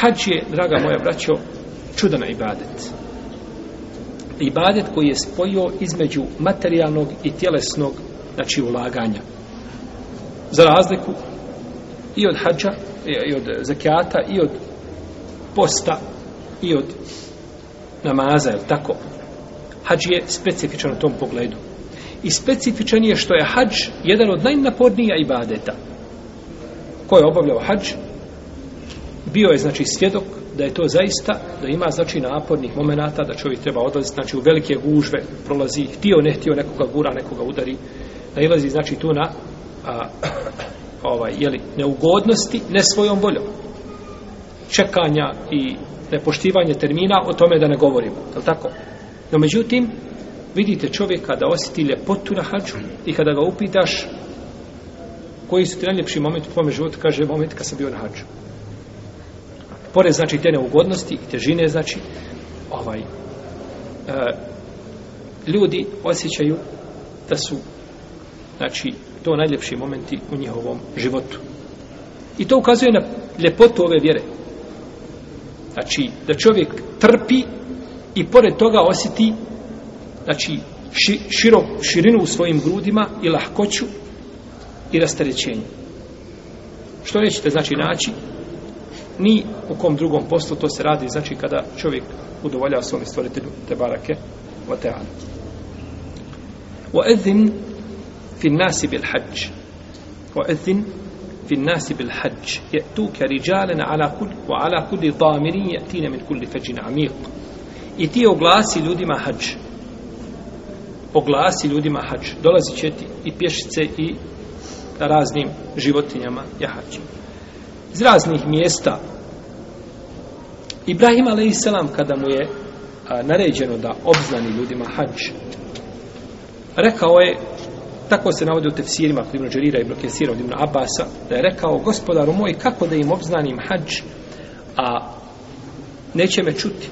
Hač je, draga moja braćo, čudan ibadet. Ibadet koji je spojio između materijalnog i tjelesnog, znači ulaganja. Za razliku i od hađa, i od zakijata, i od posta, i od namaza, jel tako? Hađ je specifičan u tom pogledu. I specifičan je što je hađ jedan od najnapornija ibadeta. Ko je obavljao hađ? bio je znači svjedok da je to zaista da ima znači napornih momenata da čovjek treba odlaziti znači u velike gužve prolazi htio ne htio nekoga gura nekoga udari nailazi znači tu na a, ovaj je li neugodnosti ne svojom voljom čekanja i nepoštivanje termina o tome da ne govorimo je tako no međutim vidite čovjeka da osjeti ljepotu na hađu i kada ga upitaš koji su ti najljepši moment u tvojom životu, kaže moment kad sam bio na hađu pored znači te neugodnosti i težine znači ovaj e, ljudi osjećaju da su znači to najljepši momenti u njihovom životu i to ukazuje na ljepotu ove vjere znači da čovjek trpi i pored toga osjeti znači ši, širo, širinu u svojim grudima i lahkoću i rastarećenju što nećete znači naći ni u kom drugom poslu to se radi znači kada čovjek udovolja svom stvoritelju te barake wa ta'ala wa adhin fi nasi bil hajj wa adhin fi nasi bil hajj ja'tuka rijalan ala kulli wa ala kulli damirin ya'tina min kulli fajin amiq i ti oglasi ljudima hajj oglasi ljudima hač, dolazi će ti i pješice i raznim životinjama jahačima iz raznih mjesta. Ibrahim a.s. kada mu je a, naređeno da obznani ljudima hađ, rekao je, tako se navodi u tefsirima kod Ibnu Đerira i Ibnu Kesira od Ibnu Abasa, da je rekao, gospodaru moj, kako da im obznanim hađ, a neće me čuti.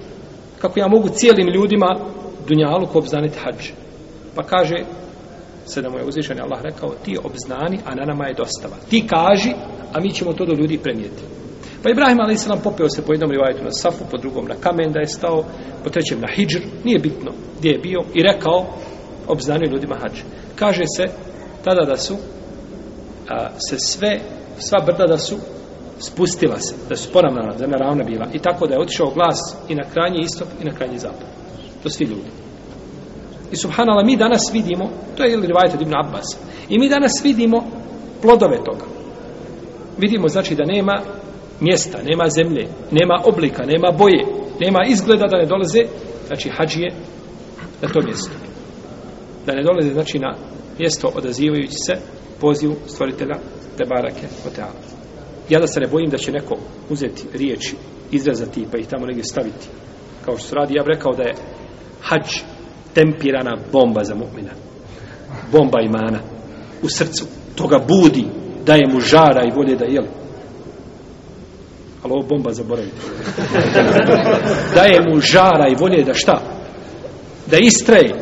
Kako ja mogu cijelim ljudima dunjalu ko obznaniti hađ? Pa kaže, sada mu je uzvišen Allah rekao ti obznani, a na nama je dostava ti kaži, a mi ćemo to do ljudi premijeti pa Ibrahim a.s. popeo se po jednom rivajetu na safu, po drugom na kamen da je stao po trećem na hijđr, nije bitno gdje je bio i rekao obznani ljudima hađ kaže se tada da su a, se sve, sva brda da su spustila se, da su poravnana zemlja ravna bila i tako da je otišao glas i na krajnji istok i na krajnji zapad to svi ljudi I subhanala, mi danas vidimo, to je ili rivajet od Ibn Abbas, i mi danas vidimo plodove toga. Vidimo, znači, da nema mjesta, nema zemlje, nema oblika, nema boje, nema izgleda da ne dolaze, znači, hađije na to mjesto. Da ne dolaze, znači, na mjesto odazivajući se pozivu stvoritelja te barake hotela. Ja da se ne bojim da će neko uzeti riječ, izrezati pa ih tamo negdje staviti. Kao što se radi, ja bih rekao da je hađ tempirana bomba za mu'mina. Bomba imana u srcu. To ga budi, daje mu žara i volje da jeli. Ali ovo bomba zaboravite. daje mu žara i volje da šta? Da istraje.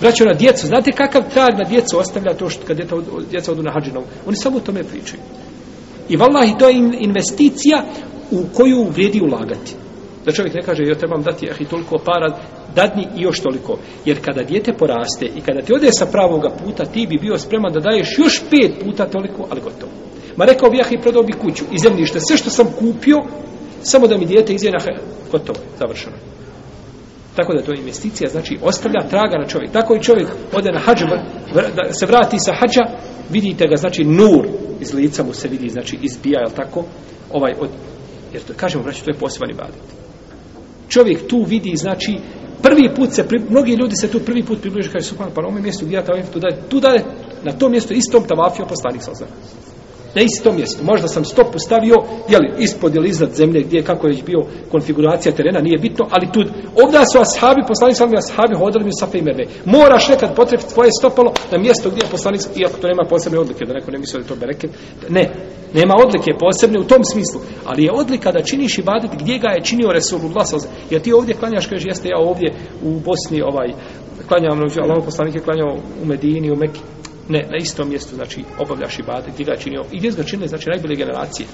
Vraćaju na djecu. Znate kakav trag na djecu ostavlja to što kad djeta, djeca odu na hađinovu? Oni samo o tome pričaju. I vallahi to je investicija u koju vrijedi ulagati da čovjek ne kaže joj trebam dati ah i toliko para dadni i još toliko jer kada dijete poraste i kada ti ode sa pravoga puta ti bi bio spreman da daješ još pet puta toliko ali gotovo ma rekao bi ah i prodao bi kuću i zemljište sve što sam kupio samo da mi dijete izje na gotovo završeno Tako da to je investicija, znači ostavlja traga na čovjek. Tako i čovjek ode na hađu, se vrati sa hađa, vidite ga, znači nur iz lica mu se vidi, znači izbija, jel tako? Ovaj od, jer to, kažemo, vraći, znači, to je poseban ibadet čovjek tu vidi, znači, prvi put se, pri, mnogi ljudi se tu prvi put približi, kaže, suhvan, pa na ovom mjestu gdje ja tavafio, tu dalje, na tom mjestu istom tavafio poslanik sa znači na istom mjestu. Možda sam stopu stavio, jeli, ispod ili iznad zemlje, gdje je kako je bio konfiguracija terena, nije bitno, ali tu, ovdje su ashabi, poslanik sam ashabi, hodali mi u Safa i Merve. Moraš nekad potrebiti tvoje stopalo na mjesto gdje je poslanik, iako to nema posebne odlike, da neko ne misli da to bereke, ne, nema odlike posebne u tom smislu, ali je odlika da činiš i badit gdje ga je činio Resulullah, jer ti ovdje klanjaš, kažeš, jeste ja ovdje u Bosni, ovaj, klanjam, Allah poslanik je klanjao u Medini, u Mekiji, ne, na istom mjestu, znači, obavljaš ibadet, gdje ga činio, i gdje ga činili, znači, najbolje generacije.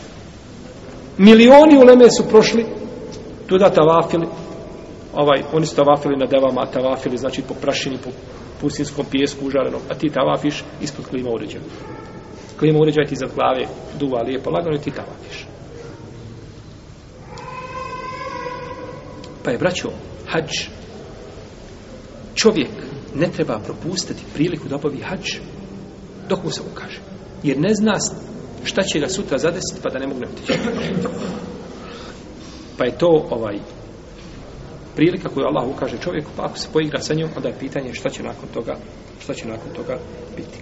Milioni uleme su prošli, tu da tavafili, ovaj, oni su tavafili na devama, tavafili, znači, po prašini, po pustinskom pjesku užarenom, a ti tavafiš ispod klima uređaja. Klima uređaja ti za glave duva lijepo, lagano, i ti tavafiš. Pa je, braćo, hađ, čovjek ne treba propustiti priliku da obavi hađ, dok mu se ukaže. Jer ne zna šta će ga sutra zadesiti pa da ne mogne otići. Pa je to ovaj prilika koju Allah ukaže čovjeku, pa ako se poigra sa njom, onda je pitanje šta će nakon toga, šta će nakon toga biti.